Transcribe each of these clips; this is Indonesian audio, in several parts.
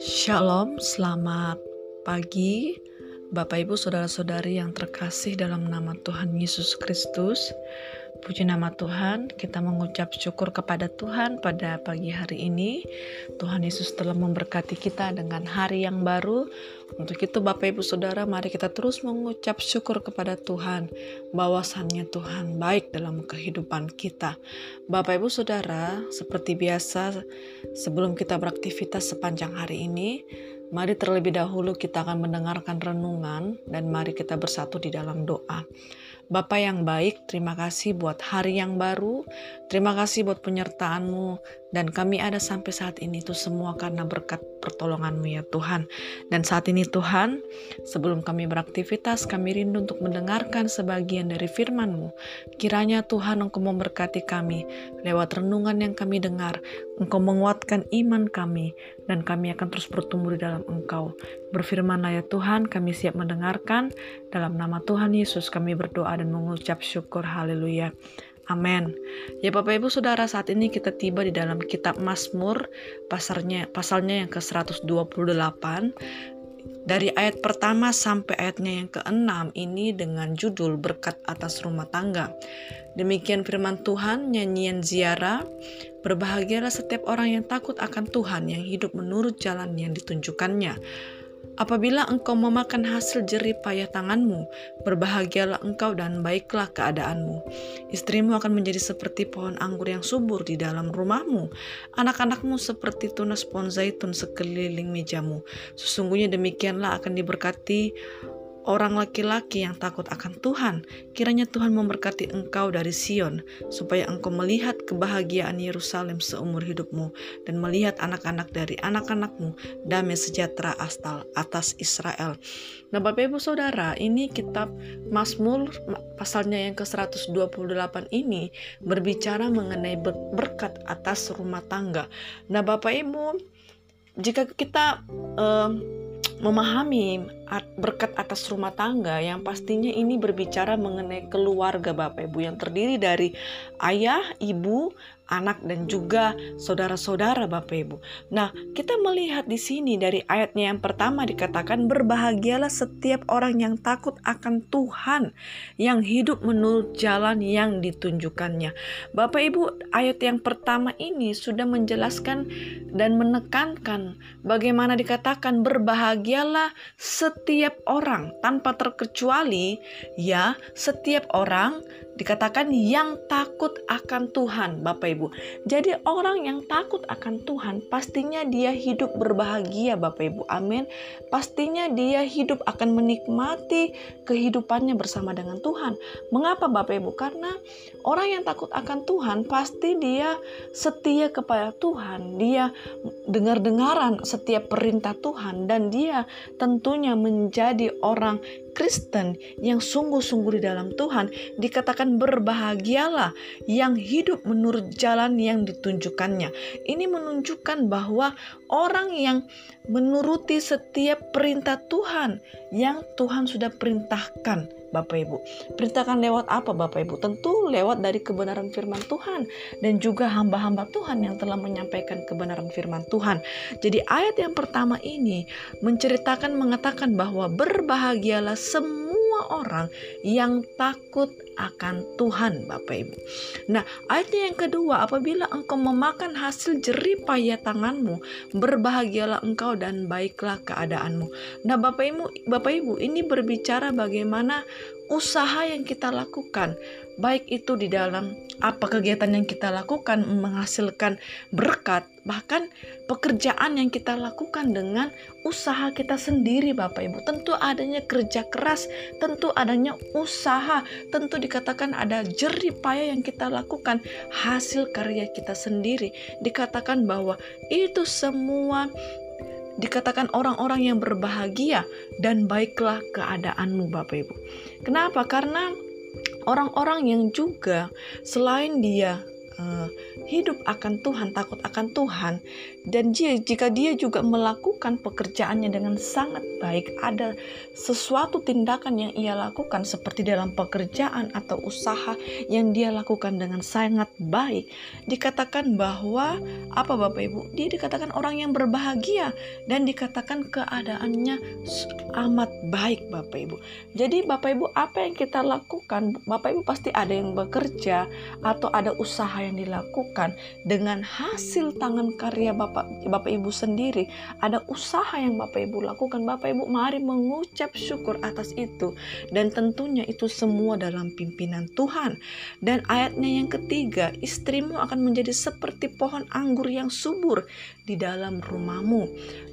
Shalom, selamat pagi Bapak Ibu Saudara-saudari yang terkasih dalam nama Tuhan Yesus Kristus. Puji nama Tuhan, kita mengucap syukur kepada Tuhan pada pagi hari ini. Tuhan Yesus telah memberkati kita dengan hari yang baru. Untuk itu Bapak Ibu Saudara, mari kita terus mengucap syukur kepada Tuhan. Bahwasannya Tuhan baik dalam kehidupan kita. Bapak Ibu Saudara, seperti biasa sebelum kita beraktivitas sepanjang hari ini, Mari terlebih dahulu kita akan mendengarkan renungan dan mari kita bersatu di dalam doa. Bapak yang baik, terima kasih buat hari yang baru. Terima kasih buat penyertaanmu. Dan kami ada sampai saat ini itu semua karena berkat pertolonganmu ya Tuhan. Dan saat ini Tuhan, sebelum kami beraktivitas, kami rindu untuk mendengarkan sebagian dari firman-Mu. Kiranya Tuhan Engkau memberkati kami lewat renungan yang kami dengar. Engkau menguatkan iman kami dan kami akan terus bertumbuh di dalam Engkau. Berfirmanlah ya Tuhan, kami siap mendengarkan. Dalam nama Tuhan Yesus kami berdoa dan mengucap syukur. Haleluya. Amin. Ya Bapak Ibu Saudara, saat ini kita tiba di dalam kitab Mazmur pasarnya pasalnya yang ke-128 dari ayat pertama sampai ayatnya yang keenam ini dengan judul berkat atas rumah tangga. Demikian firman Tuhan, nyanyian ziarah, berbahagialah setiap orang yang takut akan Tuhan, yang hidup menurut jalan yang ditunjukkannya. Apabila engkau memakan hasil jerih payah tanganmu, berbahagialah engkau dan baiklah keadaanmu. Istrimu akan menjadi seperti pohon anggur yang subur di dalam rumahmu. Anak-anakmu seperti tunas pohon zaitun sekeliling mejamu. Sesungguhnya demikianlah akan diberkati orang laki-laki yang takut akan Tuhan. Kiranya Tuhan memberkati engkau dari Sion, supaya engkau melihat kebahagiaan Yerusalem seumur hidupmu, dan melihat anak-anak dari anak-anakmu damai sejahtera asal atas Israel. Nah Bapak Ibu Saudara, ini kitab Mazmur pasalnya yang ke-128 ini berbicara mengenai berkat atas rumah tangga. Nah Bapak Ibu, jika kita uh, memahami berkat atas rumah tangga yang pastinya ini berbicara mengenai keluarga Bapak Ibu yang terdiri dari ayah, ibu, anak dan juga saudara-saudara Bapak Ibu. Nah, kita melihat di sini dari ayatnya yang pertama dikatakan berbahagialah setiap orang yang takut akan Tuhan, yang hidup menurut jalan yang ditunjukkannya. Bapak Ibu, ayat yang pertama ini sudah menjelaskan dan menekankan bagaimana dikatakan berbahagialah setiap orang tanpa terkecuali ya, setiap orang dikatakan yang takut akan Tuhan, Bapak Ibu. Jadi orang yang takut akan Tuhan pastinya dia hidup berbahagia, Bapak Ibu. Amin. Pastinya dia hidup akan menikmati kehidupannya bersama dengan Tuhan. Mengapa Bapak Ibu? Karena orang yang takut akan Tuhan pasti dia setia kepada Tuhan. Dia dengar-dengaran setiap perintah Tuhan dan dia tentunya menjadi orang Kristen yang sungguh-sungguh di dalam Tuhan dikatakan berbahagialah yang hidup menurut jalan yang ditunjukkannya. Ini menunjukkan bahwa orang yang menuruti setiap perintah Tuhan yang Tuhan sudah perintahkan Bapak Ibu. Perintahkan lewat apa Bapak Ibu? Tentu lewat dari kebenaran firman Tuhan dan juga hamba-hamba Tuhan yang telah menyampaikan kebenaran firman Tuhan. Jadi ayat yang pertama ini menceritakan mengatakan bahwa berbahagialah semua orang yang takut akan Tuhan Bapak Ibu. Nah ayatnya yang kedua apabila engkau memakan hasil jerih payah tanganmu berbahagialah engkau dan baiklah keadaanmu. Nah Bapak Ibu, Bapak Ibu ini berbicara bagaimana usaha yang kita lakukan baik itu di dalam apa kegiatan yang kita lakukan menghasilkan berkat bahkan pekerjaan yang kita lakukan dengan usaha kita sendiri Bapak Ibu tentu adanya kerja keras tentu adanya usaha tentu dikatakan ada jerih payah yang kita lakukan hasil karya kita sendiri dikatakan bahwa itu semua dikatakan orang-orang yang berbahagia dan baiklah keadaanmu Bapak Ibu. Kenapa? Karena orang-orang yang juga selain dia uh, hidup akan Tuhan, takut akan Tuhan, dan dia, jika dia juga melakukan pekerjaannya dengan sangat baik, ada sesuatu tindakan yang ia lakukan seperti dalam pekerjaan atau usaha yang dia lakukan dengan sangat baik, dikatakan bahwa apa Bapak Ibu? Dia dikatakan orang yang berbahagia dan dikatakan keadaannya amat baik Bapak Ibu. Jadi Bapak Ibu apa yang kita lakukan? Bapak Ibu pasti ada yang bekerja atau ada usaha yang dilakukan dengan hasil tangan karya Bapak Bapak Ibu sendiri. Ada usaha yang Bapak Ibu lakukan. Bapak Ibu mari mengucap syukur atas itu dan tentunya itu semua dalam pimpinan Tuhan. Dan ayatnya yang ketiga, istrimu akan menjadi seperti pohon anggur yang subur di dalam rumahmu.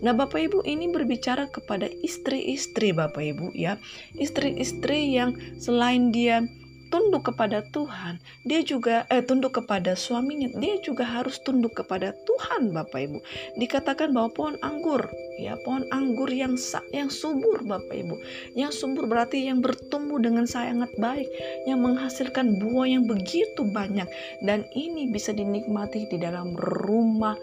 Nah, Bapak Ibu ini berbicara kepada istri-istri Bapak Ibu ya. Istri-istri yang selain dia tunduk kepada Tuhan, dia juga eh tunduk kepada suaminya, dia juga harus tunduk kepada Tuhan Bapak Ibu. Dikatakan bahwa pohon anggur, ya pohon anggur yang yang subur Bapak Ibu. Yang subur berarti yang bertumbuh dengan sangat baik, yang menghasilkan buah yang begitu banyak dan ini bisa dinikmati di dalam rumah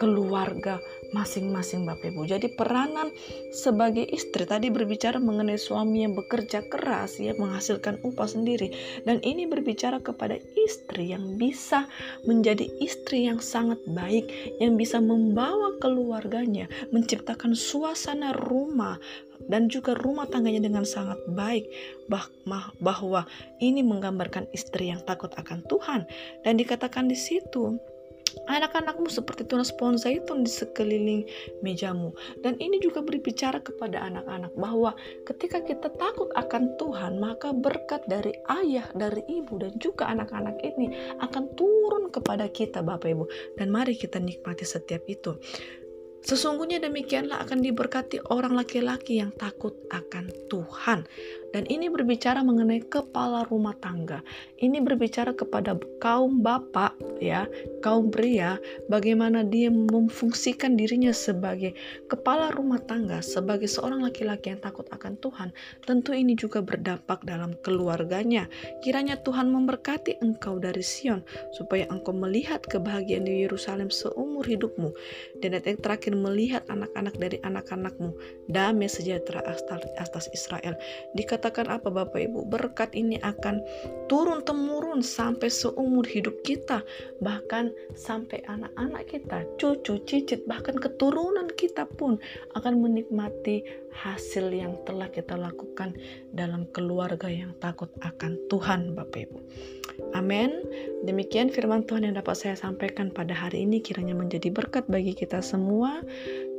keluarga masing-masing Bapak Ibu. Jadi peranan sebagai istri tadi berbicara mengenai suami yang bekerja keras ya menghasilkan upah sendiri. Dan ini berbicara kepada istri yang bisa menjadi istri yang sangat baik yang bisa membawa keluarganya menciptakan suasana rumah dan juga rumah tangganya dengan sangat baik. Bah bahwa ini menggambarkan istri yang takut akan Tuhan. Dan dikatakan di situ anak-anakmu seperti tunas pohon zaitun di sekeliling mejamu. Dan ini juga berbicara kepada anak-anak bahwa ketika kita takut akan Tuhan, maka berkat dari ayah, dari ibu, dan juga anak-anak ini akan turun kepada kita Bapak Ibu. Dan mari kita nikmati setiap itu. Sesungguhnya demikianlah akan diberkati orang laki-laki yang takut akan Tuhan. Dan ini berbicara mengenai kepala rumah tangga. Ini berbicara kepada kaum bapak ya, kaum pria bagaimana dia memfungsikan dirinya sebagai kepala rumah tangga, sebagai seorang laki-laki yang takut akan Tuhan. Tentu ini juga berdampak dalam keluarganya. Kiranya Tuhan memberkati engkau dari Sion supaya engkau melihat kebahagiaan di Yerusalem seumur hidupmu. Dan yang terakhir melihat anak-anak dari anak-anakmu damai sejahtera atas Israel. Dikatakan dikatakan apa Bapak Ibu? Berkat ini akan turun temurun sampai seumur hidup kita, bahkan sampai anak-anak kita, cucu, cicit, bahkan keturunan kita pun akan menikmati hasil yang telah kita lakukan dalam keluarga yang takut akan Tuhan Bapak Ibu. Amin. Demikian firman Tuhan yang dapat saya sampaikan pada hari ini kiranya menjadi berkat bagi kita semua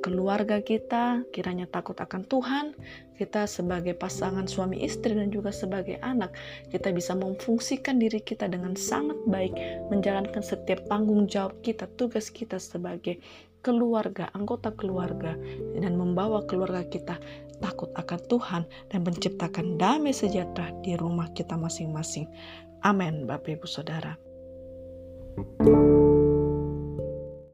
keluarga kita kiranya takut akan Tuhan, kita sebagai pasangan suami istri dan juga sebagai anak, kita bisa memfungsikan diri kita dengan sangat baik, menjalankan setiap tanggung jawab kita, tugas kita sebagai keluarga, anggota keluarga, dan membawa keluarga kita takut akan Tuhan dan menciptakan damai sejahtera di rumah kita masing-masing. Amin, Bapak Ibu Saudara. thank you